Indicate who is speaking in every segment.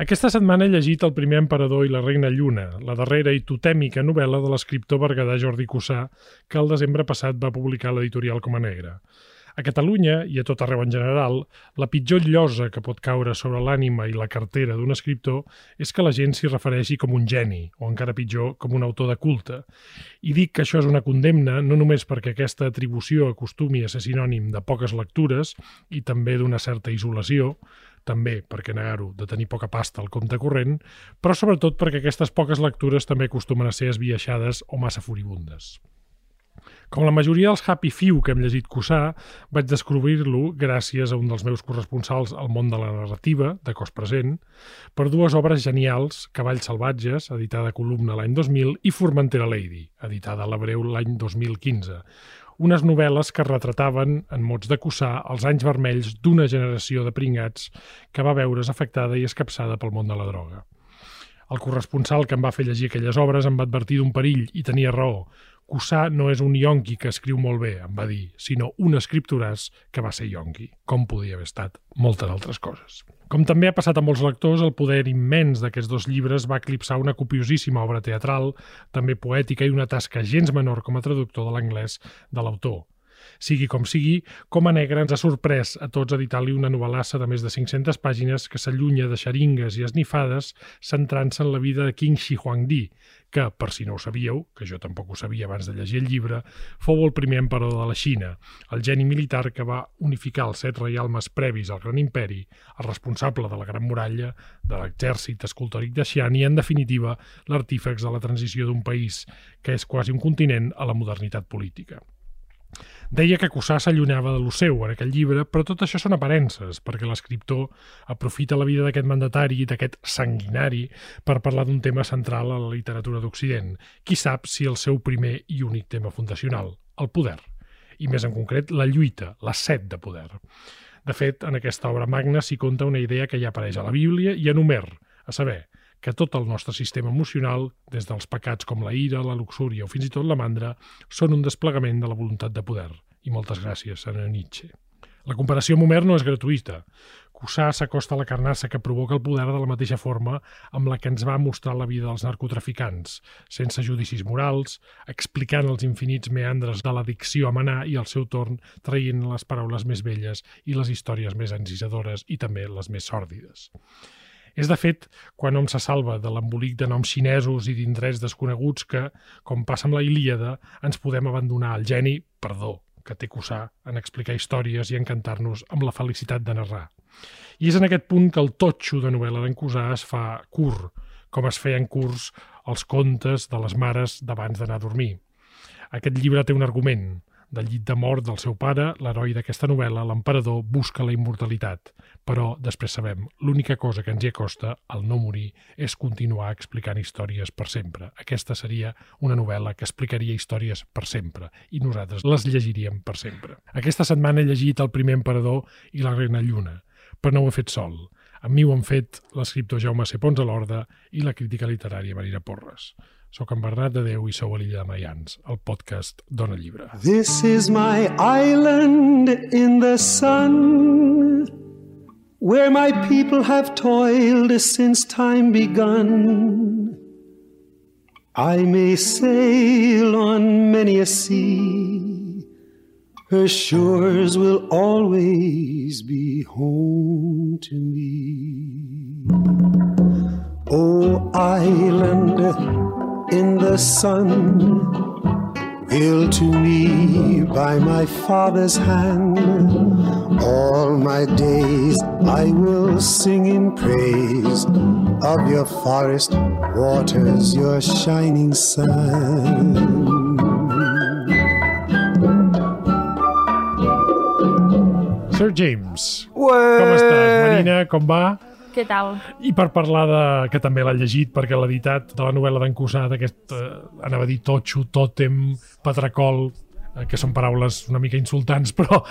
Speaker 1: Aquesta setmana he llegit El primer emperador i la reina Lluna, la darrera i totèmica novel·la de l'escriptor berguedà Jordi Cussà, que el desembre passat va publicar l'editorial Coma Negra. A Catalunya, i a tot arreu en general, la pitjor llosa que pot caure sobre l'ànima i la cartera d'un escriptor és que la gent s'hi refereixi com un geni, o encara pitjor, com un autor de culte. I dic que això és una condemna no només perquè aquesta atribució acostumi a ser sinònim de poques lectures i també d'una certa isolació, també, perquè negar-ho, de tenir poca pasta al compte corrent, però sobretot perquè aquestes poques lectures també acostumen a ser esbiaixades o massa furibundes. Com la majoria dels Happy Few que hem llegit Cussà, vaig descobrir-lo gràcies a un dels meus corresponsals al món de la narrativa, de cos present, per dues obres genials, Cavalls salvatges, editada a Columna l'any 2000, i Formentera Lady, editada a l'Hebreu l'any 2015, unes novel·les que retrataven, en mots de Cussà, els anys vermells d'una generació de pringats que va veure's afectada i escapçada pel món de la droga. El corresponsal que em va fer llegir aquelles obres em va advertir d'un perill, i tenia raó. Cussà no és un yonqui que escriu molt bé, em va dir, sinó un escriptoràs que va ser yonqui, com podia haver estat moltes altres coses. Com també ha passat amb molts lectors, el poder immens d'aquests dos llibres va eclipsar una copiosíssima obra teatral, també poètica i una tasca gens menor com a traductor de l'anglès de l'autor, Sigui com sigui, Coma Negra ens ha sorprès a tots editar-li una novel·lassa de més de 500 pàgines que s'allunya de xeringues i esnifades centrant-se en la vida de Qin Shi Huangdi, que, per si no ho sabíeu, que jo tampoc ho sabia abans de llegir el llibre, fou el primer emperador de la Xina, el geni militar que va unificar els set reialmes previs al Gran Imperi, el responsable de la Gran Muralla, de l'exèrcit escultòric de Xi'an i, en definitiva, l'artífex de la transició d'un país que és quasi un continent a la modernitat política. Deia que Cussà s'allunyava de lo seu en aquell llibre, però tot això són aparences, perquè l'escriptor aprofita la vida d'aquest mandatari, d'aquest sanguinari, per parlar d'un tema central a la literatura d'Occident. Qui sap si el seu primer i únic tema fundacional, el poder, i més en concret la lluita, la set de poder. De fet, en aquesta obra magna s'hi conta una idea que ja apareix a la Bíblia i en Homer, a saber, que tot el nostre sistema emocional, des dels pecats com la ira, la luxúria o fins i tot la mandra, són un desplegament de la voluntat de poder. I moltes gràcies, Anna Nietzsche. La comparació amb Homer no és gratuïta. Cussà s'acosta a la carnassa que provoca el poder de la mateixa forma amb la que ens va mostrar la vida dels narcotraficants, sense judicis morals, explicant els infinits meandres de l'addicció a manar i al seu torn traient les paraules més velles i les històries més encisadores i també les més sòrdides. És, de fet, quan hom se salva de l'embolic de noms xinesos i d'indrets desconeguts que, com passa amb la Ilíada, ens podem abandonar al geni, perdó, que té Cussà en explicar històries i encantar-nos amb la felicitat de narrar. I és en aquest punt que el totxo de novel·la d'en Cussà es fa curt, com es feien curts els contes de les mares d'abans d'anar a dormir. Aquest llibre té un argument, del llit de mort del seu pare, l'heroi d'aquesta novel·la, l'emperador, busca la immortalitat. Però, després sabem, l'única cosa que ens hi acosta, al no morir, és continuar explicant històries per sempre. Aquesta seria una novel·la que explicaria històries per sempre, i nosaltres les llegiríem per sempre. Aquesta setmana he llegit El primer emperador i La reina lluna, però no ho he fet sol. Amb mi ho han fet l'escriptor Jaume C. Pons a l'Horda i la crítica literària Marina Porres. Soc en Bernat de Déu i sou a l'Illa de Maians, el podcast Dona Llibre.
Speaker 2: This is my island in the sun Where my people have toiled since time begun I may sail on many a sea. Her shores will always be home to me. Oh, island in the sun, built to me by my father's hand. All my days I will sing in praise of your forest waters, your shining sun.
Speaker 1: Sir James,
Speaker 3: Ué!
Speaker 1: com estàs? Marina, com va?
Speaker 4: Què tal?
Speaker 1: I per parlar de, que també l'ha llegit, perquè l'ha editat de la novel·la d'en Cussà, d'aquest, eh, anava a dir totxo, tòtem, patracol, que són paraules una mica insultants, però,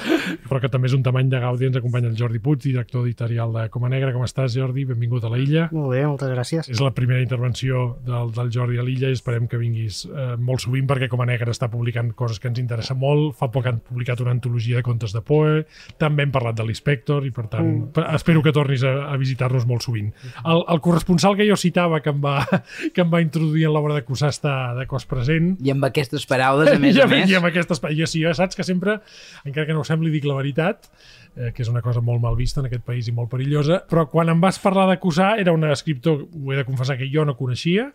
Speaker 1: però que també és un tamany de Gaudi. Ens acompanya el Jordi Puig, director editorial de Coma Negra. Com estàs, Jordi? Benvingut a la illa.
Speaker 3: Molt bé, moltes gràcies.
Speaker 1: És la primera intervenció del, del Jordi a l'illa i esperem que vinguis eh, molt sovint perquè Coma Negra està publicant coses que ens interessa molt. Fa poc han publicat una antologia de contes de Poe, també hem parlat de l'Inspector i per tant mm. espero que tornis a, a visitar-nos molt sovint. El, el corresponsal que jo citava que em va, que em va introduir en l'obra de Cussà està de cos present.
Speaker 4: I amb aquestes paraules, a més
Speaker 1: I,
Speaker 4: a més.
Speaker 1: I amb aquestes paraules. Jo sí, ja saps que sempre, encara que no ho sembli, dic la veritat, eh, que és una cosa molt mal vista en aquest país i molt perillosa, però quan em vas parlar de Cussà era un escriptor, ho he de confessar, que jo no coneixia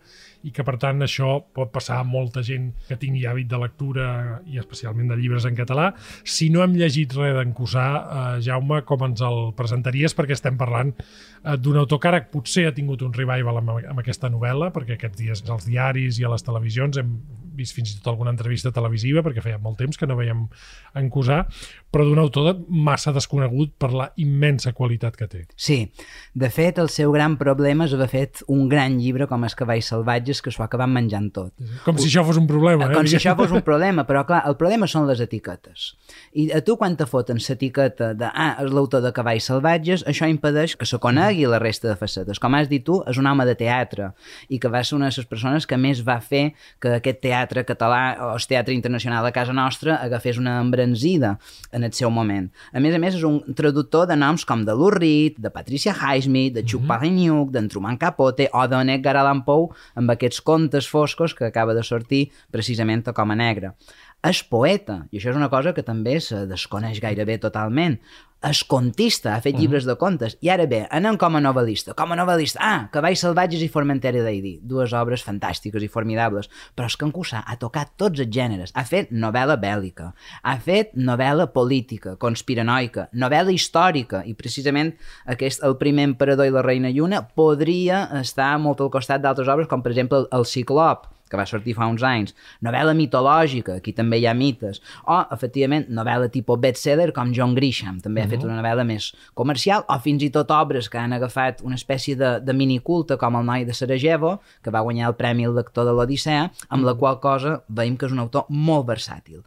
Speaker 1: i que per tant això pot passar a molta gent que tingui hàbit de lectura i especialment de llibres en català. Si no hem llegit res d'en Cussà, eh, Jaume, com ens el presentaries? Perquè estem parlant eh, d'un autor que ara potser ha tingut un revival amb, amb aquesta novel·la, perquè aquests dies als diaris i a les televisions hem vist fins i tot alguna entrevista televisiva, perquè feia molt temps que no veiem en Cusà, però d'un autor massa desconegut per la immensa qualitat que té.
Speaker 4: Sí, de fet, el seu gran problema és haver fet un gran llibre com Els cavalls salvatges que s'ho acaben menjant tot.
Speaker 1: Com si això fos un problema. Eh?
Speaker 4: Com si això fos un problema, però clar, el problema són les etiquetes. I a tu quan te foten l'etiqueta de ah, és l'autor de cavalls salvatges, això impedeix que se conegui la resta de facetes. Com has dit tu, és un home de teatre i que va ser una de les persones que més va fer que aquest teatre català o el teatre internacional a casa nostra agafés una embranzida en el seu moment. A més a més, és un traductor de noms com de Lou Reed, de Patricia Highsmith, de Chuck mm -hmm. Palahniuk, d'en Truman Capote o d'en Edgar Allan Poe amb aquests contes foscos que acaba de sortir precisament a Coma Negra. És poeta, i això és una cosa que també se desconeix gairebé totalment. És contista, ha fet llibres de contes, i ara bé, anem com a novel·lista. Com a novel·lista, ah, Cavalls salvatges i Formentera d'Aidi, dues obres fantàstiques i formidables, però és que en Cussà ha tocat tots els gèneres, ha fet novel·la bèl·lica, ha fet novel·la política, conspiranoica, novel·la històrica, i precisament aquest, El primer emperador i la reina lluna podria estar molt al costat d'altres obres, com per exemple El Ciclop, que va sortir fa uns anys, novel·la mitològica, aquí també hi ha mites, o, efectivament, novel·la tipus bestseller com John Grisham, també uh -huh. ha fet una novel·la més comercial, o fins i tot obres que han agafat una espècie de, de miniculta com El noi de Sarajevo, que va guanyar el Premi al lector de l'Odissea, amb la qual cosa veiem que és un autor molt versàtil.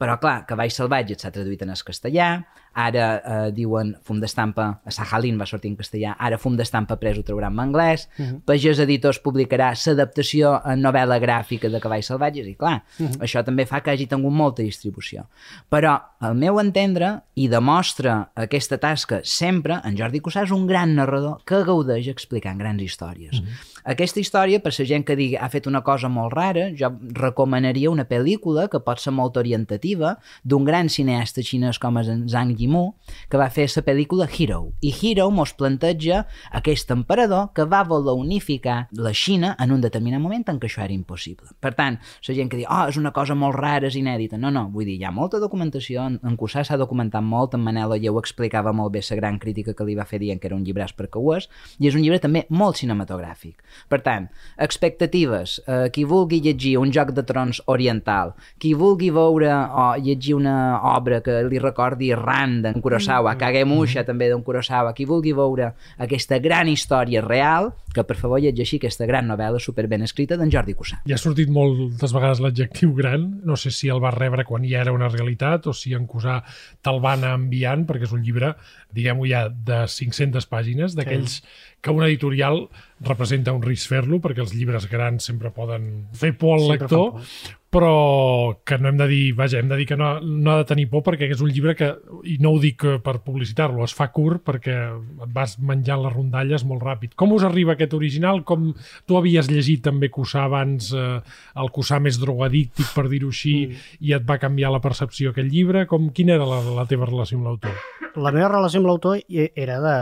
Speaker 4: Però, clar, Cavalls salvatges s'ha traduït en el castellà, ara eh, diuen Fum d'Estampa, a Sahalin va sortir en castellà, ara Fum d'Estampa pres ho trauran en anglès, uh -huh. Pagès Editors publicarà l'adaptació en novel·la gràfica de Cavalls Salvatges, i clar, uh -huh. això també fa que hagi tingut molta distribució. Però, al meu entendre, i demostra aquesta tasca sempre, en Jordi Cussà és un gran narrador que gaudeix explicant grans històries. Uh -huh. Aquesta història, per la gent que digui ha fet una cosa molt rara, jo recomanaria una pel·lícula que pot ser molt orientativa d'un gran cineasta xinès com és en Zhang Yimou, que va fer la pel·lícula Hero. I Hero mos planteja aquest emperador que va voler unificar la Xina en un determinat moment en què això era impossible. Per tant, la gent que diu, oh, és una cosa molt rara, és inèdita. No, no, vull dir, hi ha molta documentació, en, en s'ha documentat molt, en Manel Olleu explicava molt bé la gran crítica que li va fer dient que era un llibre perquè ho és, i és un llibre també molt cinematogràfic. Per tant, expectatives, eh, qui vulgui llegir un joc de trons oriental, qui vulgui veure o llegir una obra que li recordi Ran d'en Kurosawa, mm -hmm. Kagemusha mm -hmm. també d'en Kurosawa, qui vulgui veure aquesta gran història real, que per favor llegeixi aquesta gran novel·la superben escrita d'en Jordi Cussà.
Speaker 1: Ja ha sortit moltes vegades l'adjectiu gran, no sé si el va rebre quan ja era una realitat o si en Cussà te'l va anar enviant, perquè és un llibre, diguem-ho ja, de 500 pàgines, d'aquells sí que un editorial representa un risc fer-lo, perquè els llibres grans sempre poden fer por al sempre lector, però que no hem de dir, vaja, hem de dir que no, no ha de tenir por perquè és un llibre que, i no ho dic per publicitar-lo, es fa curt perquè et vas menjant les rondalles molt ràpid. Com us arriba aquest original? Com tu havies llegit també Cussà abans, eh, el Cussà més drogadíctic, per dir-ho així, mm. i et va canviar la percepció aquest llibre? Com, quina era la, la teva relació amb l'autor?
Speaker 3: La meva relació amb l'autor era, de,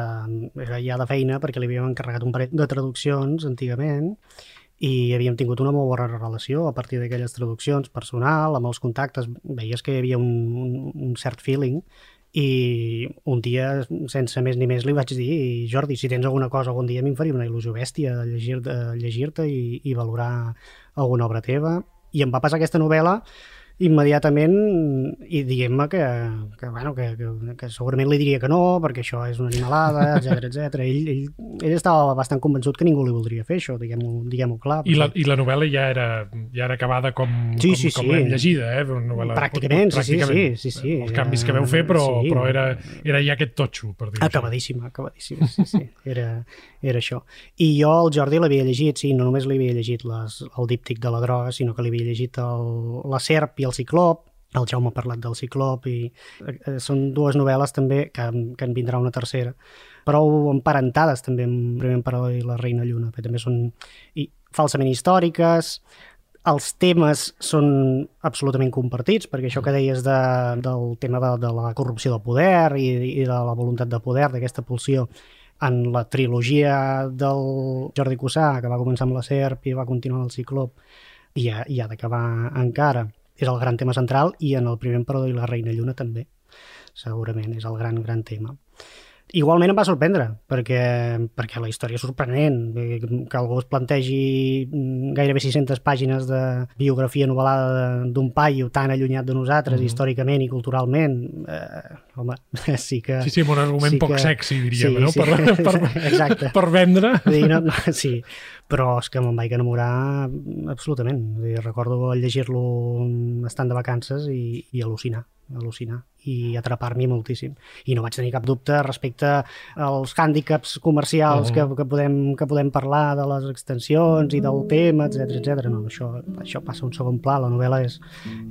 Speaker 3: era ja de feina perquè li havíem encarregat un parell de traduccions antigament i havíem tingut una molt bona relació a partir d'aquelles traduccions personal, amb els contactes, veies que hi havia un, un, un cert feeling i un dia, sense més ni més, li vaig dir Jordi, si tens alguna cosa algun dia a mi em faria una il·lusió bèstia de llegir-te llegir i, i valorar alguna obra teva. I em va passar aquesta novel·la immediatament i diguem-me que, que, bueno, que, que, que segurament li diria que no, perquè això és una animalada, etc etc. Ell, ell, ell estava bastant convençut que ningú li voldria fer això, diguem-ho diguem clar.
Speaker 1: I la, I la novel·la ja era, ja era acabada com,
Speaker 3: Sí,
Speaker 1: com,
Speaker 3: sí,
Speaker 1: com
Speaker 3: sí.
Speaker 1: l'hem llegida, eh? Una novel·la,
Speaker 3: Pràcticament, sí, sí,
Speaker 1: pràcticament.
Speaker 3: sí, sí, sí.
Speaker 1: Els canvis que veu fer, però,
Speaker 3: Sí.
Speaker 1: però era, era ja aquest totxo, per dir-ho.
Speaker 3: Acabadíssima, acabadíssima, sí, sí, era, era això. I jo el Jordi l'havia llegit, sí, no només li havia llegit les, el díptic de la droga, sinó que li havia llegit el, la serp i el ciclop, el Jaume ha parlat del ciclop i eh, són dues novel·les també que, que en vindrà una tercera. Prou emparentades també amb Primer Emperador i la Reina Lluna, perquè també són i, falsament històriques, els temes són absolutament compartits, perquè això que deies de, del tema de, de la corrupció del poder i, i de la voluntat de poder, d'aquesta pulsió, en la trilogia del Jordi Cussà, que va començar amb la Serp i va continuar el Ciclop, i ha, ha d'acabar encara. És el gran tema central, i en el primer emperador i la Reina Lluna també, segurament, és el gran, gran tema. Igualment em va sorprendre, perquè, perquè la història és sorprenent, que algú es plantegi mm, gairebé 600 pàgines de biografia novel·lada d'un paio tan allunyat de nosaltres,
Speaker 1: Mhm.
Speaker 3: històricament i culturalment, eh, home, sí que...
Speaker 1: Sí, sí, un argument
Speaker 3: sí
Speaker 1: poc
Speaker 3: que-
Speaker 1: sexy, diríem,
Speaker 3: sí,
Speaker 1: no?
Speaker 3: sí.
Speaker 1: Per, per,
Speaker 3: Exacte.
Speaker 1: per vendre.
Speaker 3: Dir, no, no, sí, però és que me'n vaig enamorar absolutament. Dir, recordo llegir-lo estant de vacances i, i al·lucinar, al·lucinar i atrapar-m'hi moltíssim. I no vaig tenir cap dubte respecte als hàndicaps comercials
Speaker 1: Mhm.
Speaker 3: que, que, podem, que podem parlar de les extensions i del tema, etc etc. No, això, això passa a un segon pla, la novel·la és,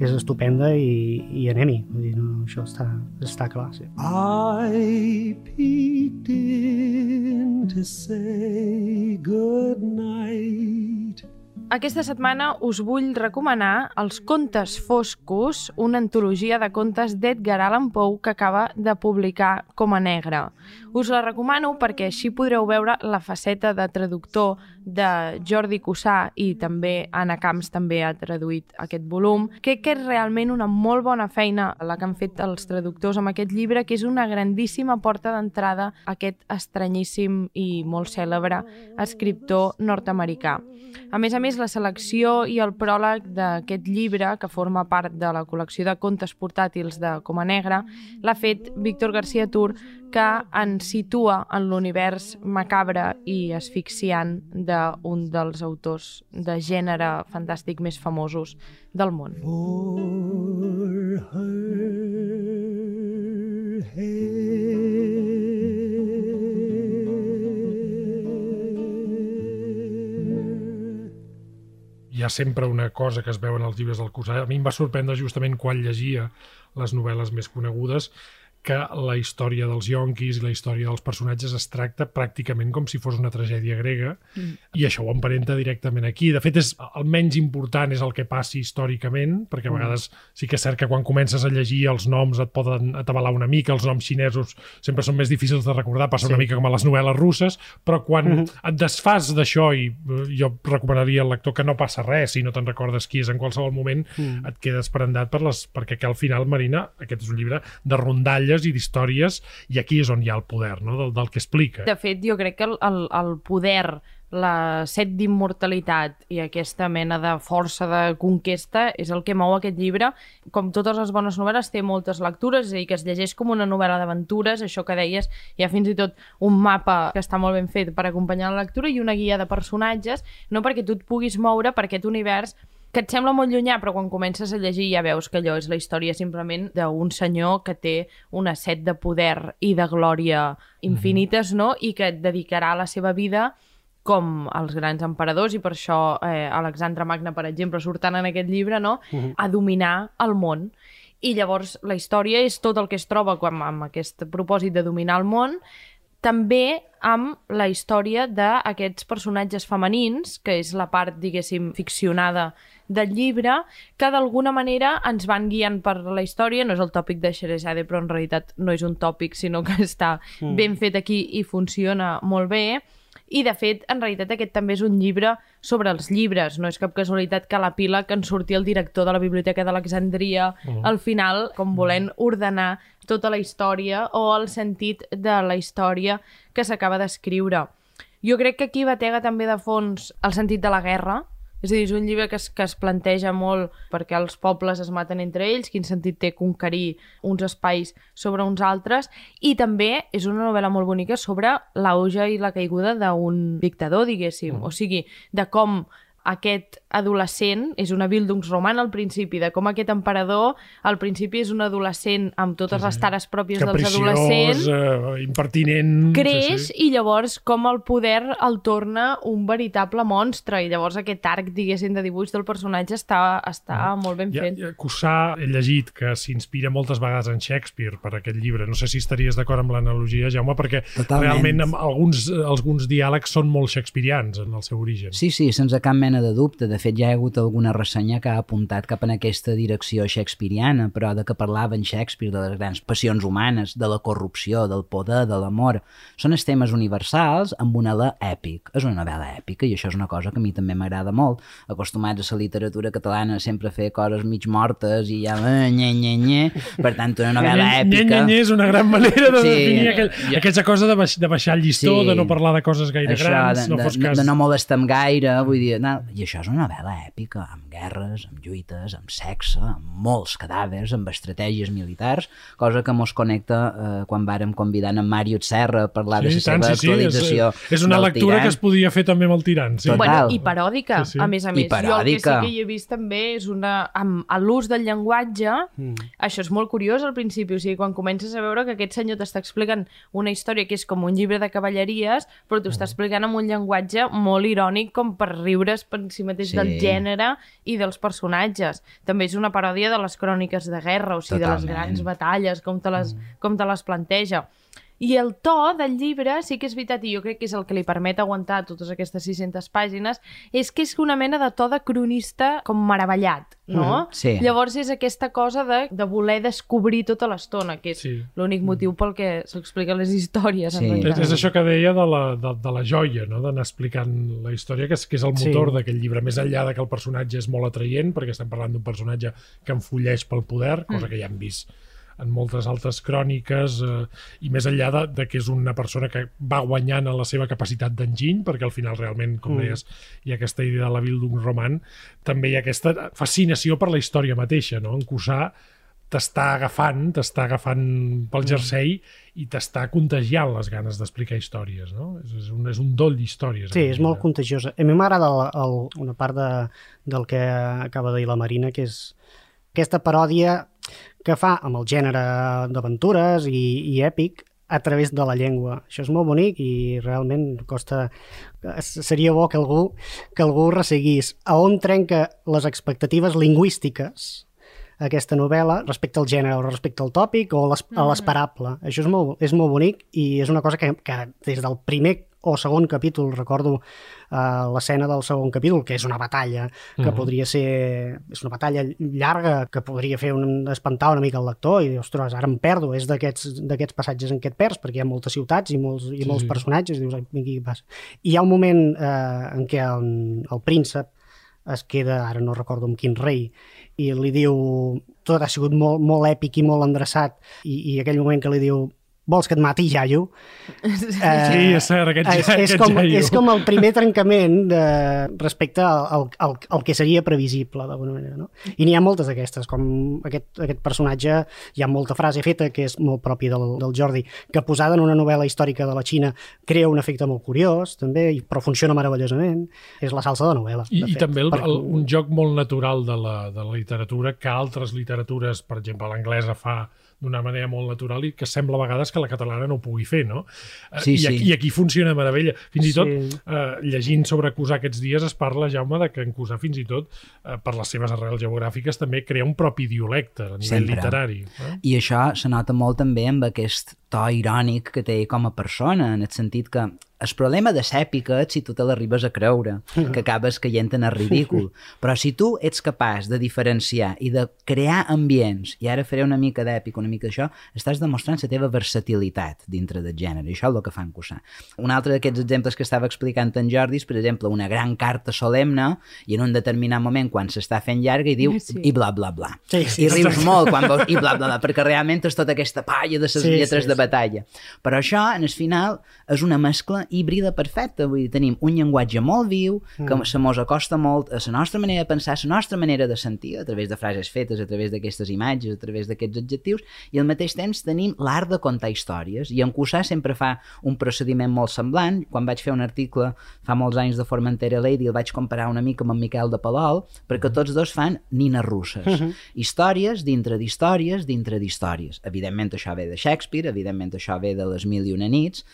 Speaker 3: és estupenda i, i anem-hi. No, això està, està clar, sí.
Speaker 2: I peeked in to say good night.
Speaker 5: Aquesta setmana us vull recomanar Els contes foscos, una antologia de contes d'Edgar Allan Poe que acaba de publicar com a negre. Us la recomano perquè així podreu veure la faceta de traductor de Jordi Cussà i també Anna Camps també ha traduït aquest volum. Crec que és realment una molt bona feina la que han fet els traductors amb aquest llibre, que és una grandíssima porta d'entrada a aquest estranyíssim i molt cèlebre escriptor nord-americà. A més a més, la selecció i el pròleg d'aquest llibre, que forma part de la col·lecció de contes portàtils de Coma Negra, l'ha fet Víctor García Tur, que ens situa en l'univers macabre i asfixiant d'un dels autors de gènere fantàstic més famosos del món.
Speaker 2: For her hair.
Speaker 1: Ha sempre una cosa que es veu en els llibres del Cussà. A mi em va sorprendre justament quan llegia les novel·les més conegudes que la història dels yonquis i la història dels personatges es tracta pràcticament com si fos una tragèdia grega mm. i això ho emparenta directament aquí. De fet, és, el menys important és el que passi històricament, perquè a vegades sí que és cert que quan comences a llegir els noms et poden atabalar una mica, els noms xinesos sempre són més difícils de recordar, passa
Speaker 3: Sí.
Speaker 1: una mica com a les novel·les russes, però quan mm -hmm. et desfas d'això i eh, jo recomanaria al lector que no passa res si no te'n recordes qui és en qualsevol moment, mm. et quedes prendat per les, perquè que al final, Marina, aquest és un llibre de rondalles i d'històries i aquí és on hi ha el poder no? del, del que explica.
Speaker 5: De fet, jo crec que el, el, el poder, la set d'immortalitat i aquesta mena de força de conquesta és el que mou aquest llibre. Com totes les bones novel·les, té moltes lectures, és a dir, que es llegeix com una novel·la d'aventures, això que deies, hi ha fins i tot un mapa que està molt ben fet per acompanyar la lectura i una guia de personatges, no perquè tu et puguis moure per aquest univers que et sembla molt llunyà, però quan comences a llegir ja veus que allò és la història simplement d'un senyor que té una set de poder i de glòria infinites, no? I que et dedicarà la seva vida com els grans emperadors, i per això eh, Alexandre Magna, per exemple, surtant en aquest llibre, no? a dominar el món. I llavors la història és tot el que es troba amb, amb aquest propòsit de dominar el món, també amb la història d'aquests personatges femenins, que és la part, diguéssim, ficcionada del llibre, que d'alguna manera ens van guiant per la història. No és el tòpic de Xerezade, però en realitat no és un tòpic, sinó que està mm. ben fet aquí i funciona molt bé. I, de fet, en realitat aquest també és un llibre sobre els llibres. No és cap casualitat que a la pila que en surti el director de la Biblioteca d'Alexandria
Speaker 1: Mm.
Speaker 5: al final, com volent ordenar tota la història o el sentit de la història que s'acaba d'escriure. Jo crec que aquí batega també de fons el sentit de la guerra, És a dir, és un llibre que es, que es planteja molt perquè els pobles es maten entre ells, quin sentit té conquerir uns espais sobre uns altres, i també és una novel·la molt bonica sobre l'auge i la caiguda d'un dictador, diguéssim. Mm. O sigui, de com aquest adolescent és una Bildungsroman al principi, de com aquest emperador al principi és un adolescent amb totes les tares pròpies dels adolescents,
Speaker 1: eh, impertinent...
Speaker 5: creix
Speaker 1: sí, sí.
Speaker 5: i llavors com el poder el torna un veritable monstre i llavors aquest arc, diguéssim, de dibuix del personatge està, està molt ben
Speaker 1: Ja,
Speaker 5: fet.
Speaker 1: ja, Cussà, he llegit que s'inspira moltes vegades en Shakespeare per aquest llibre. No sé si estaries d'acord amb l'analogia, Jaume, perquè
Speaker 4: Totalment.
Speaker 1: realment amb alguns, alguns diàlegs són molt shakespearians en el seu origen.
Speaker 4: Sí, sí, sense cap mena de dubte. De fet, ja hi ha hagut alguna ressenya que ha apuntat cap en aquesta direcció shakespeariana, però de que parlava en Shakespeare de les grans passions humanes, de la corrupció, del poder, de l'amor. Són els temes universals amb un alè èpic. És una novel·la èpica i això és una cosa que a mi també m'agrada molt. Acostumats a la literatura catalana sempre a fer coses mig mortes i ja... eh, nye, nye, nye. Per tant, una novel·la
Speaker 1: Nye,
Speaker 4: èpica...
Speaker 1: nye, nye, és una gran manera de
Speaker 4: Sí.
Speaker 1: definir aquell, aquesta cosa de, baix, de baixar el llistó,
Speaker 4: Sí.
Speaker 1: de no parlar de coses gaire
Speaker 4: això,
Speaker 1: grans,
Speaker 4: de,
Speaker 1: no fos
Speaker 4: de,
Speaker 1: cas...
Speaker 4: de no molestar gaire, vull dir, no, i això és una novel·la èpica, amb guerres, amb lluites, amb sexe, amb molts cadàvers, amb estratègies militars, cosa que mos connecta eh, quan vàrem convidar en Mario Serra a parlar de la
Speaker 1: tant,
Speaker 4: seva
Speaker 1: sí, sí, és,
Speaker 4: actualització
Speaker 1: és una lectura
Speaker 4: Tirant.
Speaker 1: que es podia fer també amb el tirant. Sí.
Speaker 4: Total.
Speaker 5: Bueno, i paròdica,
Speaker 1: Sí, sí.
Speaker 5: a més a
Speaker 4: I
Speaker 5: més. Jo el que sí
Speaker 4: paròdica.
Speaker 5: que hi he vist també és una... amb a l'ús del llenguatge, mm. això és molt curiós al principi, o sigui, quan comences a veure que aquest senyor t'està explicant una història que és com un llibre de cavalleries, però t'ho
Speaker 4: Mm.
Speaker 5: està explicant amb un llenguatge molt irònic com per riure's per si mateix
Speaker 4: Sí.
Speaker 5: del gènere i dels personatges. També és una paròdia de les cròniques de guerra, o sigui, de les
Speaker 4: Totalment.
Speaker 5: grans batalles, com te les, com te les planteja. I el to del llibre, sí que és veritat, i jo crec que és el que li permet aguantar totes aquestes 600 pàgines, és que és una mena de to de cronista com meravellat, no?
Speaker 4: Mhm, sí.
Speaker 5: Llavors és aquesta cosa de, de voler descobrir tota l'estona, que és
Speaker 1: Sí.
Speaker 5: l'únic motiu pel que s'expliquen les històries.
Speaker 4: Sí.
Speaker 5: En
Speaker 1: És, és això que deia de la, de, de la joia, no? d'anar explicant la història, que és, que és el
Speaker 3: Sí.
Speaker 1: motor d'aquest llibre, més enllà de que el personatge és molt atraient, perquè estem parlant d'un personatge que enfolleix pel poder, cosa que ja hem vist en moltes altres cròniques, eh, i més enllà de, de que és una persona que va guanyant en la seva capacitat d'enginy, perquè al final realment, com
Speaker 3: Mm.
Speaker 1: deies, hi ha aquesta idea de la Bildungsroman, també hi ha aquesta fascinació per la història mateixa, no? En Cussà t'està agafant, t'està agafant pel jersei i t'està contagiant les ganes d'explicar històries, no? És, és, un, és un doll d'històries.
Speaker 3: Sí, és molt
Speaker 1: llibre.
Speaker 3: contagiosa. A mi m'agrada una part de, del que acaba de dir la Marina, que és aquesta paròdia que fa amb el gènere d'aventures i, i èpic a través de la llengua. Això és molt bonic i realment costa... Seria bo que algú, que algú resseguís a on trenca les expectatives lingüístiques aquesta novel·la respecte al gènere o respecte al tòpic o a l'esperable. Això és molt, és molt bonic i és una cosa que, que des del primer o segon capítol, recordo uh, l'escena del segon capítol, que és una batalla que
Speaker 1: Mhm.
Speaker 3: podria ser... És una batalla llarga que podria fer un, espantar una mica el lector i dir, ostres, ara em perdo, és d'aquests d'aquests passatges en què et perds, perquè hi ha moltes ciutats i molts, i
Speaker 1: Sí,
Speaker 3: molts
Speaker 1: sí.
Speaker 3: personatges, i dius, "Ai, aquí què passa? I hi ha un moment eh, en què el, el príncep es queda, ara no recordo amb quin rei, i li diu, tot ha sigut molt, molt èpic i molt endreçat, i, i aquell moment que li diu, vols que et mati, iaio? Eh,
Speaker 1: Sí, és cert, aquest,
Speaker 3: és,
Speaker 1: ja,
Speaker 3: és,
Speaker 1: aquest
Speaker 3: com,
Speaker 1: jaio.
Speaker 3: és com el primer trencament de, respecte al, al, al, al que seria previsible, d'alguna manera. No? I n'hi ha moltes d'aquestes, com aquest, aquest personatge, hi ha molta frase feta que és molt pròpia del, del Jordi, que posada en una novel·la històrica de la Xina crea un efecte molt curiós, també, i- però funciona meravellosament. És la salsa de novel·la.
Speaker 1: I,
Speaker 3: de
Speaker 1: i
Speaker 3: fet,
Speaker 1: també el,
Speaker 3: perquè-
Speaker 1: el, un joc molt natural de la, de la literatura que altres literatures, per exemple, l'anglesa fa d'una manera molt natural i que sembla a vegades que la catalana no ho pugui fer, no? Eh,
Speaker 4: Sí,
Speaker 1: I,
Speaker 4: sí.
Speaker 1: aquí, I aquí funciona meravella. Fins i tot,
Speaker 3: Sí.
Speaker 1: eh, llegint sobre Cusà aquests dies, es parla, Jaume, de que en Cusà fins i tot, eh, per les seves arrels geogràfiques, també crea un propi dialecte a nivell
Speaker 4: Sempre.
Speaker 1: literari. Eh?
Speaker 4: I això se nota molt també amb aquest to irònic que té com a persona, en el sentit que el problema de l'èpica és si tu te l'arribes a creure, que acabes caient en el ridícul. Però si tu ets capaç de diferenciar i de crear ambients, i ara faré una mica d'èpica, una mica d'això, estàs demostrant la teva versatilitat dintre del gènere, i això és el que fan Cussà. Un altre d'aquests exemples que estava explicant en Jordi és, per exemple, una gran carta solemne i en un determinat moment, quan s'està fent llarga, i diu
Speaker 5: Sí.
Speaker 4: i bla, bla, bla.
Speaker 3: Sí, sí,
Speaker 4: I rius
Speaker 1: exacte.
Speaker 4: molt quan veus i bla, bla, bla, perquè realment és tota aquesta palla de les
Speaker 3: Sí,
Speaker 4: lletres
Speaker 3: sí,
Speaker 4: de
Speaker 3: sí.
Speaker 4: batalla. Però això, en el final, és una mescla híbrida perfecta, vull dir, tenim un llenguatge molt viu, que se mos acosta molt a la nostra manera de pensar, a la nostra manera de sentir, a través de frases fetes, a través d'aquestes imatges, a través d'aquests adjectius, i al mateix temps tenim l'art de contar històries, i en Cussà sempre fa un procediment molt semblant. Quan vaig fer un article fa molts anys de Formentera Lady, el vaig comparar una mica amb en Miquel de Palol, perquè tots dos fan nines russes. Històries dintre d'històries dintre d'històries. Evidentment això ve de Shakespeare, evidentment això ve de les mil i una nits,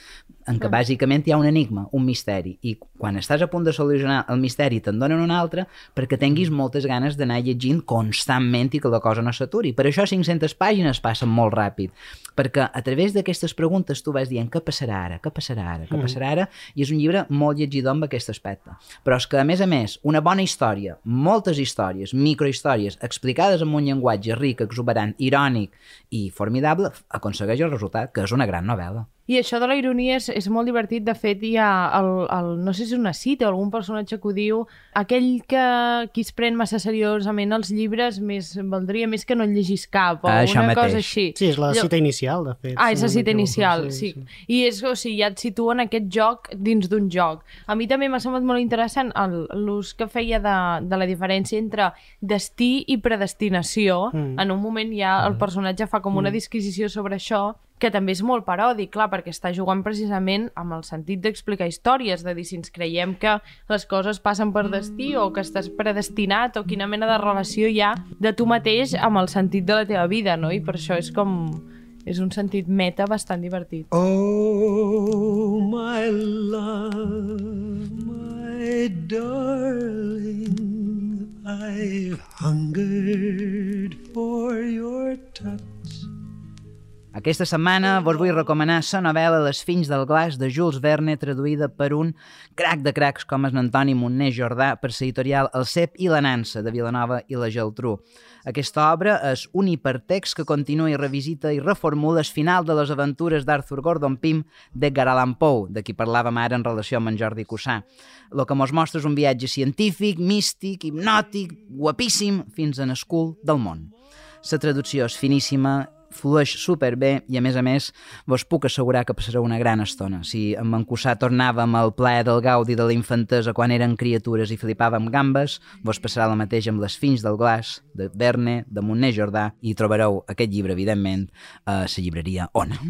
Speaker 4: en què bàsicament hi ha un enigma, un misteri, i quan estàs a punt de solucionar el misteri te'n donen un altre perquè tinguis moltes ganes d'anar llegint constantment i que la cosa no s'aturi. Per això 500 pàgines passen molt ràpid, perquè a través d'aquestes preguntes tu vas dient què passarà ara, què passarà ara, què passarà ara, i és un llibre molt llegidor amb aquest aspecte. Però és que, a més a més, una bona història, moltes històries, microhistòries, explicades amb un llenguatge ric, exuberant, irònic i formidable, aconsegueix el resultat, que és una gran novel·la.
Speaker 5: I això de la ironia és, és molt divertit. De fet, hi ha el, el, no sé si és una cita o algun personatge que ho diu, aquell que qui es pren massa seriosament els llibres més valdria més que no en llegís cap, o
Speaker 4: Ah,
Speaker 5: una
Speaker 4: mateix.
Speaker 5: cosa així.
Speaker 3: Sí, és la cita inicial, de fet.
Speaker 5: Ah, és la cita inicial, sí. I és, o sigui, ja et situa en aquest joc dins d'un joc. A mi també m'ha semblat molt interessant el- l'ús que feia de, de la diferència entre destí i predestinació.
Speaker 3: Mm.
Speaker 5: En un moment ja el personatge fa com una disquisició sobre això, que també és molt paròdic, clar, perquè està jugant precisament amb el sentit d'explicar històries, de dir si ens creiem que les coses passen per destí o que estàs predestinat o quina mena de relació hi ha de tu mateix amb el sentit de la teva vida, no? I per això és com... És un sentit meta bastant divertit.
Speaker 2: Oh, my love, my darling, I've hungered for your touch.
Speaker 4: Aquesta setmana vos vull recomanar la novel·la Les fills del glaç de Jules Verne, traduïda per un crac de cracs com és Antoni Montner Jordà per l'editorial El Cep i la Nansa de Vilanova i la Geltrú. Aquesta obra és un hipertext que continua i revisita i reformula el final de les aventures d'Arthur Gordon Pym d'Edgar Allan Poe, de qui parlàvem ara en relació amb en Jordi Cussà. El que mos mostra és un viatge científic, místic, hipnòtic, guapíssim, fins en escul del món. La traducció és finíssima, flueix superbé i a més a més vos puc assegurar que passareu una gran estona. Si en Mancussà tornàvem al plaer del gaudi de la infantesa quan eren criatures i flipàvem gambes, vos passarà el mateix amb les fins del glaç de Verne, de Montner Jordà i trobareu aquest llibre, evidentment, a la llibreria Ona.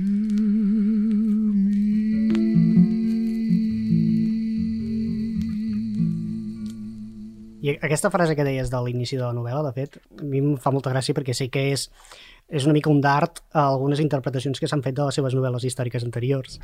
Speaker 3: I aquesta frase que deies de l'inici de la novel·la, de fet, a mi em fa molta gràcia perquè sé que és, és una mica un dart a algunes interpretacions que s'han fet de les seves novel·les històriques anteriors,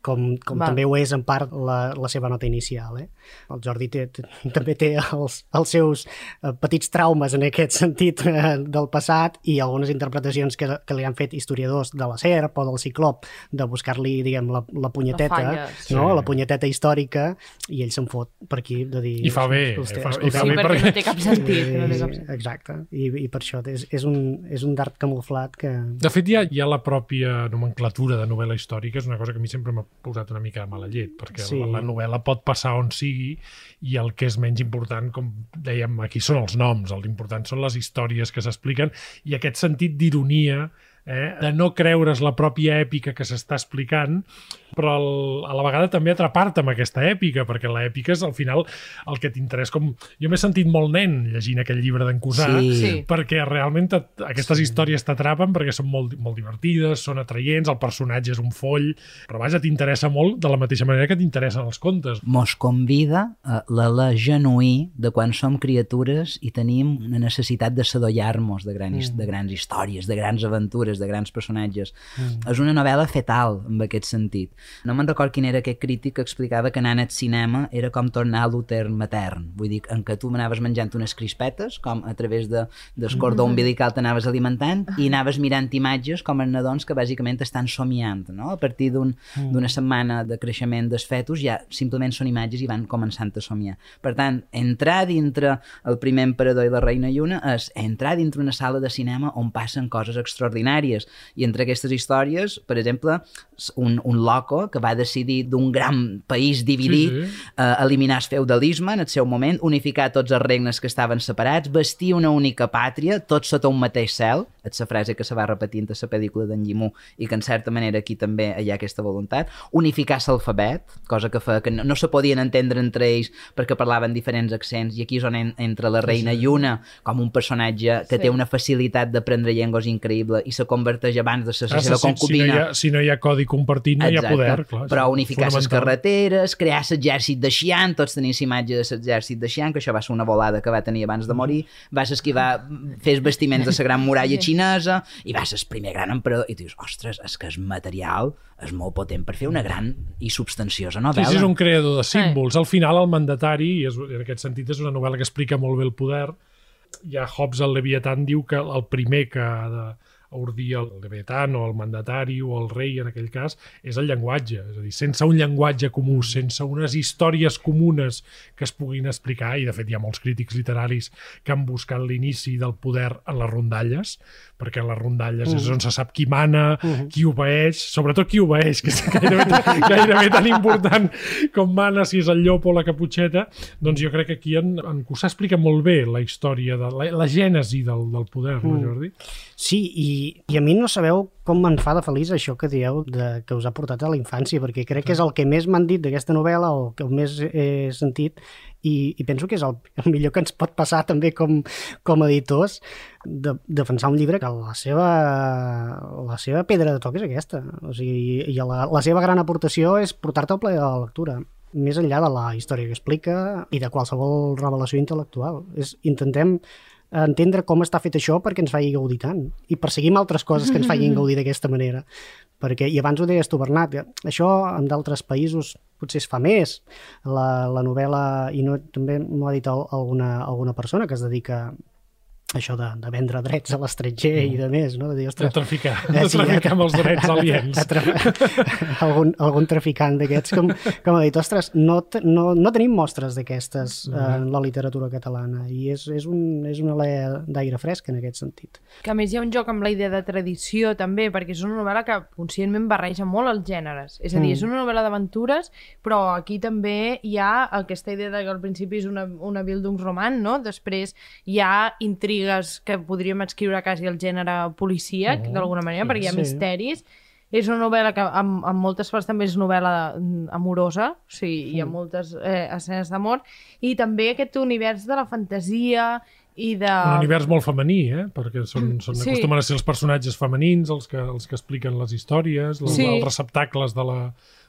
Speaker 3: com, com
Speaker 5: Val.
Speaker 3: també ho és en part la, la seva nota inicial. Eh? El Jordi té, té, també té els, els seus eh, petits traumes en aquest sentit eh, del passat i algunes interpretacions que, que li han fet historiadors de la SERP o del Ciclop de buscar-li, diguem, la, la punyeteta,
Speaker 5: falla, sí.
Speaker 3: no? la punyeteta històrica i ell se'n fot per aquí de dir...
Speaker 1: I fa bé,
Speaker 3: "Hosti,
Speaker 1: i fa-
Speaker 3: escolta,
Speaker 1: i fa
Speaker 5: Sí,
Speaker 1: bé
Speaker 5: perquè
Speaker 1: perquè-
Speaker 5: no té cap sentit. No té cap sentit.
Speaker 3: exacte, I, i per això és, és, un, és un dart camuflat que...
Speaker 1: De fet, ja, ja la pròpia nomenclatura de novel·la històrica és una cosa que a mi sempre m'ha posat una mica de mala llet, perquè
Speaker 3: sí.
Speaker 1: la, la novel·la pot passar on sigui i el que és menys important, com dèiem, aquí són els noms, l'important són les històries que s'expliquen i aquest sentit d'ironia eh, de no creure's la pròpia èpica que s'està explicant, però el, a la vegada també atrapar-te amb aquesta èpica, perquè l'èpica és al final el que t'interessa. Com... Jo m'he sentit molt nen llegint aquell llibre d'en Cusà,
Speaker 4: Sí.
Speaker 5: Sí.
Speaker 1: perquè realment aquestes històries t'atrapen perquè són molt, molt divertides, són atraients, el personatge és un foll, però vaja, t'interessa molt de la mateixa manera que t'interessen els contes.
Speaker 4: Mos convida a l'alè genuí de quan som criatures i tenim una necessitat de sadollar-nos de, grans, de grans històries, de grans aventures, de grans personatges. És una novel·la fetal, en aquest sentit. No me'n record quin era aquest crític que explicava que anant al cinema era com tornar a l'úter matern. Vull dir, en què tu anaves menjant unes crispetes, com a través de, del cordó umbilical t'anaves alimentant, i anaves mirant imatges com els nadons que bàsicament estan somiant, no? A partir d'un- d'una setmana de creixement dels fetus ja simplement són imatges i van començant a somiar. Per tant, entrar dintre el primer emperador i la reina Lluna és entrar dintre una sala de cinema on passen coses extraordinàries. I entre aquestes històries, per exemple, un, un loco que va decidir d'un gran país dividit
Speaker 1: Sí, sí.
Speaker 4: eh, eliminar el feudalisme en el seu moment, unificar tots els regnes que estaven separats, vestir una única pàtria, tots sota un mateix cel, és la frase que se va repetint a la pel·lícula d'en Llimú i que en certa manera aquí també hi ha aquesta voluntat. Unificar l'alfabet, cosa que fa que no, no se podien entendre entre ells perquè parlaven diferents accents i aquí és on en, entra la reina Lluna com un personatge que
Speaker 5: Sí.
Speaker 4: té una facilitat d'aprendre llengües increïble i se converteix abans de ser la
Speaker 1: Ah,
Speaker 4: seva
Speaker 1: si, si, no
Speaker 4: concubina
Speaker 1: hi ha, si no hi ha codi compartit, no hi ha
Speaker 4: Exacte.
Speaker 1: poder. Clar,
Speaker 4: però
Speaker 1: és
Speaker 4: unificar les carreteres, crear l'exèrcit de Xi'an, tots tenim la imatge de l'exèrcit de Xi'an, que això va ser una volada que va tenir abans de morir, va ser que va fer els vestiments de la gran muralla xinesa, i va ser el primer gran emperador, i dius, ostres, és que el material és molt potent per fer una gran i substanciosa
Speaker 1: Sí,
Speaker 4: novel·la.
Speaker 1: sí, és un creador de símbols. Al final, el mandatari, i és, en aquest sentit és una novel·la que explica molt bé el poder, ja Hobbes, el Leviatán, diu que el primer que ha de ordir el Leviatán o el mandatari o el rei, en aquell cas, és el llenguatge. És a dir, sense un llenguatge comú, sense unes històries comunes que es puguin explicar, i de fet hi ha molts crítics literaris que han buscat l'inici del poder en les rondalles, perquè en les rondalles és on se sap qui mana, qui obeeix, sobretot qui obeeix, que és gairebé, gairebé tan important com mana, si és el llop o la caputxeta, doncs jo crec que aquí en, en Cussà explica molt bé la història, de la, la gènesi del, del poder, no, Jordi?
Speaker 3: Sí, i, i a mi no sabeu com me'n fa de feliç això que dieu de, que us ha portat a la infància, perquè crec que és el que més m'han dit d'aquesta novel·la o que més he sentit i, i penso que és el, el millor que ens pot passar també com, com a editors de, defensar un llibre que la seva, la seva pedra de toc és aquesta o sigui, i la, la seva gran aportació és portar-te al plaer de la lectura més enllà de la història que explica i de qualsevol revelació intel·lectual. És, intentem entendre com està fet això perquè ens faci gaudir tant. I perseguim altres coses que ens facin gaudir d'aquesta manera. Perquè, i abans ho deies tu Bernat això en d'altres països potser es fa més. La, la novel·la i no, també m'ho ha dit al- alguna, alguna persona que es dedica això de, de vendre drets a l'estranger i de més, no? De dir,
Speaker 1: De
Speaker 3: ostres,
Speaker 1: traficar,
Speaker 3: Eh,
Speaker 1: de
Speaker 3: sí,
Speaker 1: traficar amb els
Speaker 3: a-
Speaker 1: drets
Speaker 3: a-
Speaker 1: aliens.
Speaker 3: a tra- algun, algun traficant d'aquests com, com ha dit, ostres, no, no, no tenim mostres d'aquestes eh, en la literatura catalana i és, és, un, és una alea d'aire fresc en aquest sentit.
Speaker 5: Que a més hi ha un joc amb la idea de tradició també, perquè és una novel·la que conscientment barreja molt els gèneres. És a dir,
Speaker 3: Mm.
Speaker 5: és una novel·la d'aventures, però aquí també hi ha aquesta idea de que al principi és una, una Bildungsroman, no? Després hi ha intrigues que podríem escriure quasi al gènere policíac, d'alguna manera, perquè hi ha
Speaker 3: sí.
Speaker 5: misteris. És una novel·la que en, en moltes parts també és novel·la mm, amorosa, o sigui, hi ha moltes eh, escenes d'amor, i també aquest univers de la fantasia i de...
Speaker 1: Un univers molt femení, eh? perquè són, són
Speaker 5: Sí.
Speaker 1: acostumen a ser els personatges femenins els que, els que expliquen les històries, els,
Speaker 5: Sí.
Speaker 1: els receptacles de la,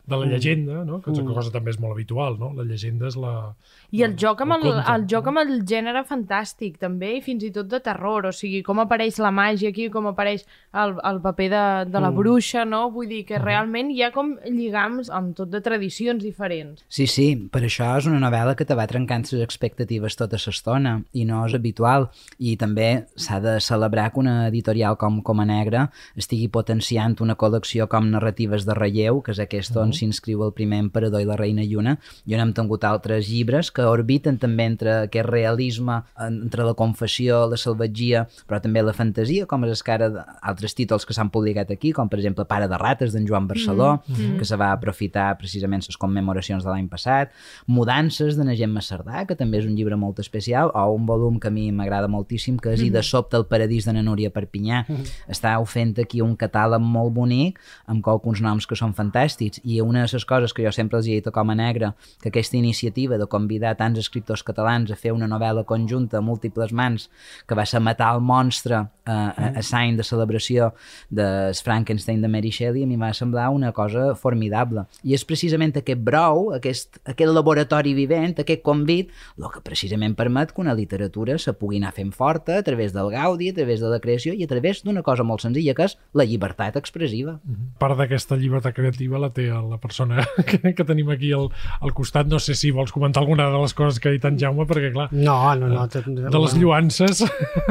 Speaker 1: de la llegenda, no? que és
Speaker 3: Mm.
Speaker 1: una cosa també és molt habitual, no? la llegenda és la...
Speaker 5: I el joc amb el,
Speaker 1: conte,
Speaker 5: el joc amb el gènere fantàstic, també, i fins i tot de terror, o sigui, com apareix la màgia aquí, com apareix el, el paper de, de la bruixa, no? Vull dir que realment hi ha com lligams amb tot de tradicions diferents.
Speaker 4: Sí, sí, per això és una novel·la que te va trencant les expectatives tota l'estona i no és habitual i també s'ha de celebrar que una editorial com Coma Negra estigui potenciant una col·lecció com narratives de relleu, que és aquesta on s'inscriu el primer emperador i la reina Lluna i on hem tingut altres llibres que orbiten també entre aquest realisme, en- entre la confessió, la salvatgia, però també la fantasia, com és el cara d'altres títols que s'han publicat aquí, com per exemple Pare de rates d'en Joan Barceló, que se va aprofitar precisament les commemoracions de l'any passat, Mudances de Gemma Cerdà, que també és un llibre molt especial, o un volum que a mi m'agrada moltíssim, que és I de sobte el paradís de na Núria Perpinyà. Estàu fent aquí un catàleg molt bonic, amb alguns noms que són fantàstics, i una de les coses que jo sempre els he dit a Coma Negra, que aquesta iniciativa de convidar tants escriptors catalans a fer una novel·la conjunta a múltiples mans, que va ser matar el monstre eh, a, a Saint de celebració de Frankenstein de Mary Shelley, a mi va semblar una cosa formidable. I és precisament aquest brou, aquest, aquest laboratori vivent, aquest convit, el que precisament permet que una literatura se pugui anar fent forta a través del gaudi, a través de la creació i a través d'una cosa molt senzilla, que és la llibertat expressiva.
Speaker 1: Part d'aquesta llibertat creativa la té la persona que, que tenim aquí al, al costat. No sé si vols comentar alguna de les coses que ha dit en Jaume, perquè clar,
Speaker 3: No, no, no.
Speaker 1: de les lluances...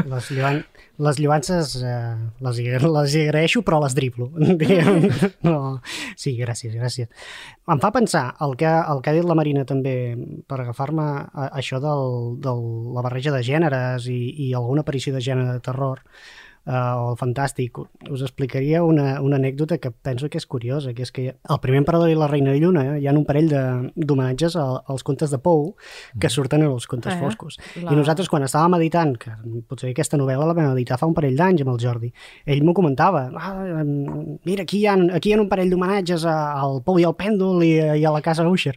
Speaker 3: Les, lluan... les lluances eh, les, les agraeixo, però les driblo. diguem. no. Sí, gràcies, gràcies. Em fa pensar el que, el que ha dit la Marina també, per agafar-me això del, del, la barreja de gèneres i, i alguna aparició de gènere de terror, o el Fantàstic, us explicaria una, una anècdota que penso que és curiosa, que és que el primer emperador i la reina de Lluna eh, hi ha un parell de- d'homenatges al- als contes de Pou que surten en els contes
Speaker 5: Eh,
Speaker 3: foscos.
Speaker 5: la-
Speaker 3: I nosaltres, quan estàvem editant, que potser aquesta novel·la la vam editar fa un parell d'anys amb el Jordi, ell m'ho comentava, ah, mira, aquí hi ha, aquí hi ha un parell d'homenatges al Pou i al Pèndol i, a- i a la Casa Usher.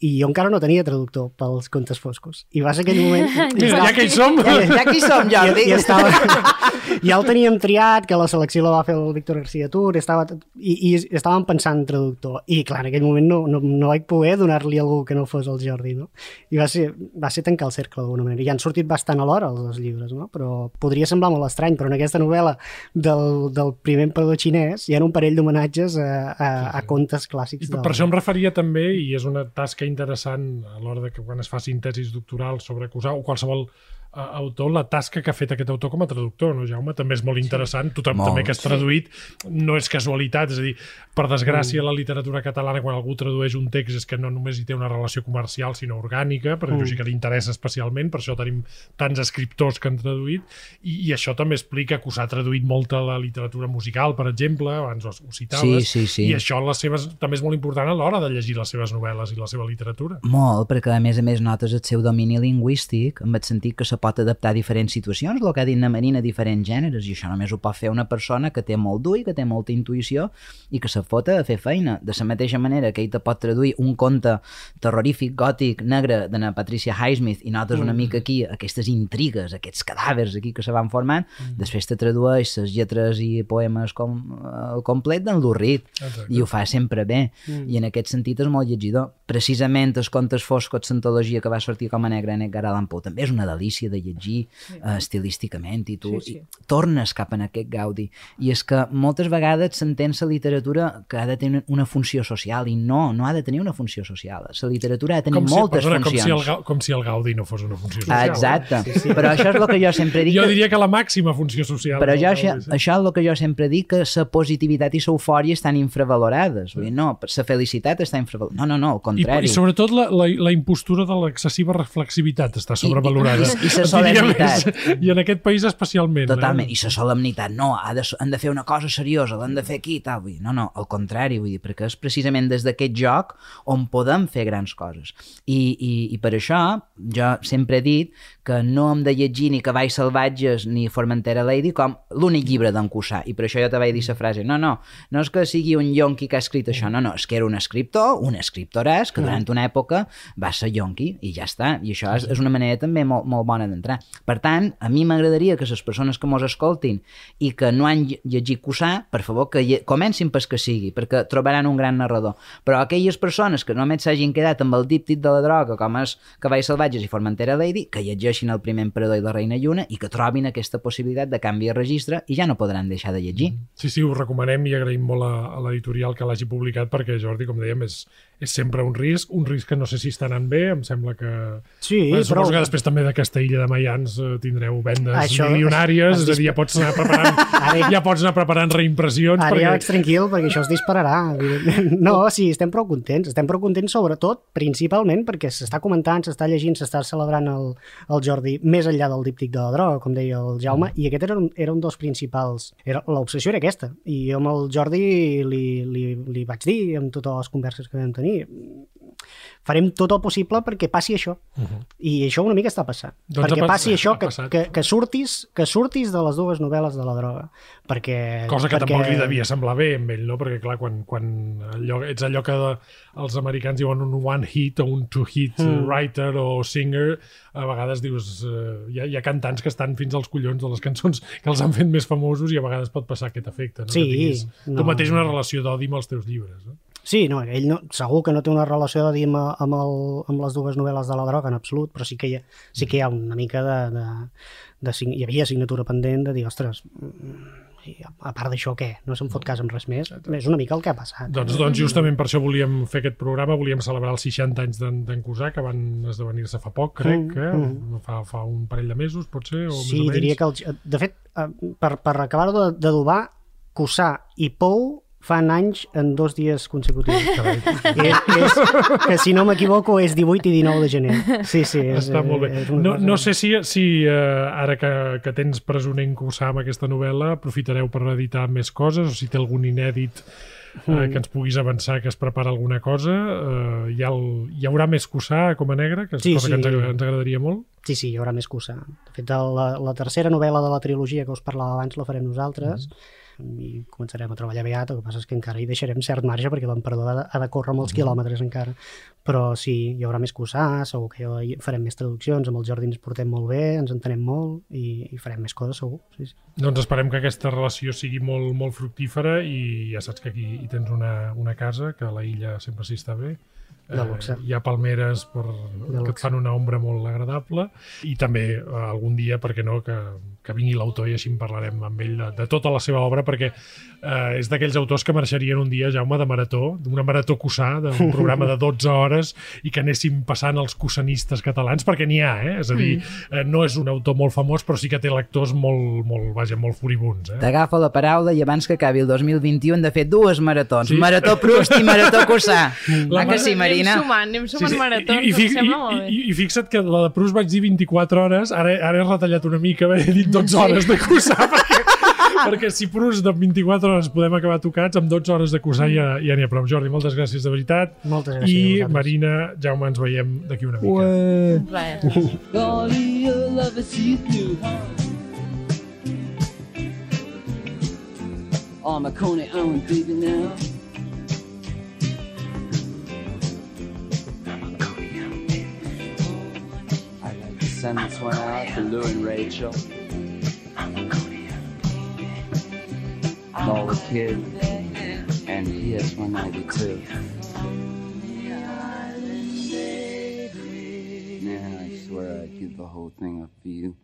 Speaker 3: I jo encara no tenia traductor pels contes foscos. I va ser aquell moment...
Speaker 1: Mira, ja que hi som...
Speaker 4: Ja que hi som, Jordi.
Speaker 3: I, i estava... ja el teníem triat, que la selecció la va fer el Víctor García Tur, estava... i, i estàvem pensant en traductor. I, clar, en aquell moment no, no, no vaig poder donar-li algú que no fos el Jordi, no? I va ser, va ser tancar el cercle d'alguna manera. I han sortit bastant alhora els dos llibres, no? Però podria semblar molt estrany, però en aquesta novel·la del, del primer emperador xinès hi ha un parell d'homenatges a, a, a contes clàssics.
Speaker 1: I
Speaker 3: del-
Speaker 1: per això em referia també, i és una tasca interessant a l'hora de que quan es facin tesis doctorals sobre acusar o qualsevol autor, la tasca que ha fet aquest autor com a traductor, no, Jaume? També és molt interessant. Tothom
Speaker 4: Molt,
Speaker 1: també que has traduït no és casualitat, és a dir, per desgràcia
Speaker 3: Mm.
Speaker 1: la literatura catalana quan algú tradueix un text és que no només hi té una relació comercial sinó orgànica, perquè
Speaker 3: Mm.
Speaker 1: sí que li interessa especialment, per això tenim tants escriptors que han traduït, i, i això també explica que us ha traduït molta la literatura musical, per exemple, abans ho, ho citaves,
Speaker 4: Sí, sí, sí.
Speaker 1: i això les seves, també és molt important a l'hora de llegir les seves novel·les i la seva literatura.
Speaker 4: Molt, perquè a més a més notes el seu domini lingüístic en el sentit que se pot adaptar a diferents situacions, el que ha dit na Marina, a diferents gèneres, i això només ho pot fer una persona que té molt d'ull, que té molta intuïció i que se fota a fer feina. De la mateixa manera que ell te pot traduir un conte terrorífic, gòtic, negre de na Patricia Highsmith i notes una mica aquí aquestes intrigues, aquests cadàvers aquí que se van formant, després te tradueix les lletres i poemes com, uh, complet d'en Lurrit i ho fa sempre bé. I en aquest sentit és molt llegidor. Precisament els contes foscos l'antologia que va sortir com a negra en Edgar Allan Poe també és una delícia de llegir uh, estilísticament i tu
Speaker 5: Sí, sí.
Speaker 4: i tornes cap en aquest gaudi i és que moltes vegades s'entén la literatura que ha de tenir una funció social i no, no ha de tenir una funció social la literatura ha de tenir
Speaker 1: Com si,
Speaker 4: moltes
Speaker 1: perdona, com, si el,
Speaker 4: funcions
Speaker 1: com si el Gaudi no fos una funció social.
Speaker 4: Ah, Exacte, sí, sí. però això és el que jo sempre dic
Speaker 1: Jo
Speaker 4: que-
Speaker 1: diria que la màxima funció social.
Speaker 4: però jo, això,
Speaker 1: Gaudi, sí.
Speaker 4: això és el que jo sempre dic, que la positivitat i l'eufòria estan infravalorades. Vull dir, no, la felicitat està infravalorada. No, no, no, al
Speaker 1: I,
Speaker 4: contrari.
Speaker 1: I sobretot la, la, la impostura de l'excessiva reflexivitat està sobrevalorada.
Speaker 4: i- i- i la solemnitat.
Speaker 1: més, I en aquest país especialment.
Speaker 4: Totalment,
Speaker 1: Eh?
Speaker 4: i la solemnitat, no, ha de, han de fer una cosa seriosa, l'han de fer aquí i tal, vull dir, no, no, al contrari, vull dir, perquè és precisament des d'aquest joc on podem fer grans coses. I, i, i per això jo sempre he dit que no hem de llegir ni Cavalls salvatges ni Formentera Lady com l'únic llibre d'en Cussà, i per això jo te vaig dir la frase, no, no, no és que sigui un yonqui que ha escrit això, no, no, és que era un escriptor, un escriptoràs que durant una època va ser yonqui i ja està, i això és, és una manera també molt, molt bona d'entrar. Per tant, a mi m'agradaria que les persones que mos escoltin i que no han lle- llegit Cussà, per favor, que comencin pas que sigui, perquè trobaran un gran narrador. Però aquelles persones que només s'hagin quedat amb el díptic de la droga, com és Cavalls salvatges i Formentera Lady, que llegeixin el primer emperador i la reina Lluna i que trobin aquesta possibilitat de canvi de registre i ja no podran deixar de llegir.
Speaker 1: Sí, sí, ho recomanem i agraïm molt a, a l'editorial que l'hagi publicat perquè, Jordi, com dèiem, és, és sempre un risc, un risc que no sé si està anant bé, em sembla que...
Speaker 3: Sí,
Speaker 1: Bé,
Speaker 3: però...
Speaker 1: Suposo que després també d'aquesta illa de Maians eh, tindreu vendes
Speaker 3: Això-
Speaker 1: milionàries,
Speaker 3: es
Speaker 1: és a dir, ja pots anar preparant,
Speaker 3: Ara-
Speaker 1: ja pots anar preparant reimpressions.
Speaker 3: Ara ja
Speaker 1: perquè...
Speaker 3: vaig tranquil, perquè això es dispararà. No, sí, estem prou contents. Estem prou contents sobretot, principalment, perquè s'està comentant, s'està llegint, s'està celebrant el, el Jordi més enllà del díptic de la droga, com deia el Jaume, i aquest era un, era un dels principals. Era, L'obsessió era aquesta. I jo amb el Jordi li, li, li vaig dir, amb totes les converses que vam tenir, farem tot el possible perquè passi això. Uh -huh. I això una mica està passant.
Speaker 1: Doncs
Speaker 3: perquè passi això, que,
Speaker 1: passat.
Speaker 3: que, que, surtis, que surtis de les dues novel·les de la droga. Perquè,
Speaker 1: Cosa que
Speaker 3: perquè...
Speaker 1: tampoc li devia semblar bé amb ell, no? Perquè, clar, quan, quan allò, ets allò que els americans diuen un one hit o un two hit mm. writer o singer, a vegades dius... Eh, hi, ha, hi ha cantants que estan fins als collons de les cançons que els han fet més famosos i a vegades pot passar aquest efecte, no?
Speaker 3: Sí,
Speaker 1: que tinguis
Speaker 3: no.
Speaker 1: tu mateix una relació d'odi amb els teus llibres, no?
Speaker 3: Sí, no, ell no, segur que no té una relació de dir amb, amb, el, amb les dues novel·les de la droga en absolut, però sí que hi ha, sí que hi ha una mica de... de, de, sign- hi havia assignatura pendent de dir, ostres, mm, a part d'això, què? No se'n fot cas amb res més? És una mica el que ha passat.
Speaker 1: Doncs, doncs justament per això volíem fer aquest programa, volíem celebrar els 60 anys d'en Cusà, que van esdevenir-se fa poc, crec,
Speaker 3: Mm,
Speaker 1: eh?
Speaker 3: mm.
Speaker 1: Fa, fa un parell de mesos, potser, o
Speaker 3: Sí,
Speaker 1: més o menys.
Speaker 3: diria que... El, de fet, eh, per, per acabar-ho de- d'adobar, Cussà i Pou fan anys en dos dies consecutius. és, és, que si no m'equivoco és 18 i 19 de gener. Sí, sí. És,
Speaker 1: Està molt bé.
Speaker 3: és una
Speaker 1: No, no sé si, si uh, ara que, que tens presoner en cursar amb aquesta novel·la aprofitareu per editar més coses o si té algun inèdit
Speaker 3: Mm.
Speaker 1: uh, que ens puguis avançar que es prepara alguna cosa. Uh, hi, ha el, hi haurà més cursar com a negre, que és
Speaker 3: Sí,
Speaker 1: cosa que ens,
Speaker 3: sí.
Speaker 1: ens agradaria molt.
Speaker 3: Sí, sí, hi haurà més que usar. De fet, la, la tercera novel·la de la trilogia que us parlava abans la farem nosaltres i començarem a treballar aviat, el que passa és que encara hi deixarem cert marge perquè l'emperador ha, de- córrer molts quilòmetres encara. Però sí, hi haurà més usar, segur que farem més traduccions, amb el Jordi ens portem molt bé, ens entenem molt i, i farem més coses segur. Sí, sí.
Speaker 1: Doncs esperem que aquesta relació sigui molt, molt fructífera i ja saps que aquí hi tens una, una casa, que a la illa sempre s'hi està bé.
Speaker 3: De luxe.
Speaker 1: hi ha palmeres per, que et fan una ombra molt agradable i també eh, algun dia, per què no, que, que vingui l'autor i així en parlarem amb ell de, de tota la seva obra perquè eh, és d'aquells autors que marxarien un dia, Jaume, de marató, d'una marató cussà, d'un programa de 12 hores i que anéssim passant els cussanistes catalans, perquè n'hi ha, eh? És a dir, eh, no és un autor molt famós, però sí que té lectors molt, molt, vaja, molt furibuns, eh?
Speaker 4: T'agafo la paraula i abans que acabi el 2021 hem de fer dues maratons.
Speaker 1: Sí.
Speaker 4: Marató Proust i Marató Cussà.
Speaker 1: La
Speaker 4: Ah, que sí,
Speaker 5: Anem
Speaker 4: Marina?
Speaker 5: sumant, anem sumant maratons,
Speaker 1: I, i, i, i, i fixa't que la de Proust vaig dir 24 hores, ara, ara he retallat una mica, he dit 12 hores de cursar, perquè, perquè si Proust de 24 hores podem acabar tocats, amb 12 hores de cursar ja ja n'hi ha prou. Jordi, moltes gràcies de veritat.
Speaker 3: Moltes gràcies
Speaker 1: I
Speaker 3: vosaltres.
Speaker 1: Marina, Jaume, ens veiem d'aquí una mica.
Speaker 5: Un plaer.
Speaker 6: Your lover, see through. On my Coney Island, baby, now. I'd like to send this one out to Lou and Rachel. bald kid, and he has one eye. Man, I swear i give the whole thing up for you.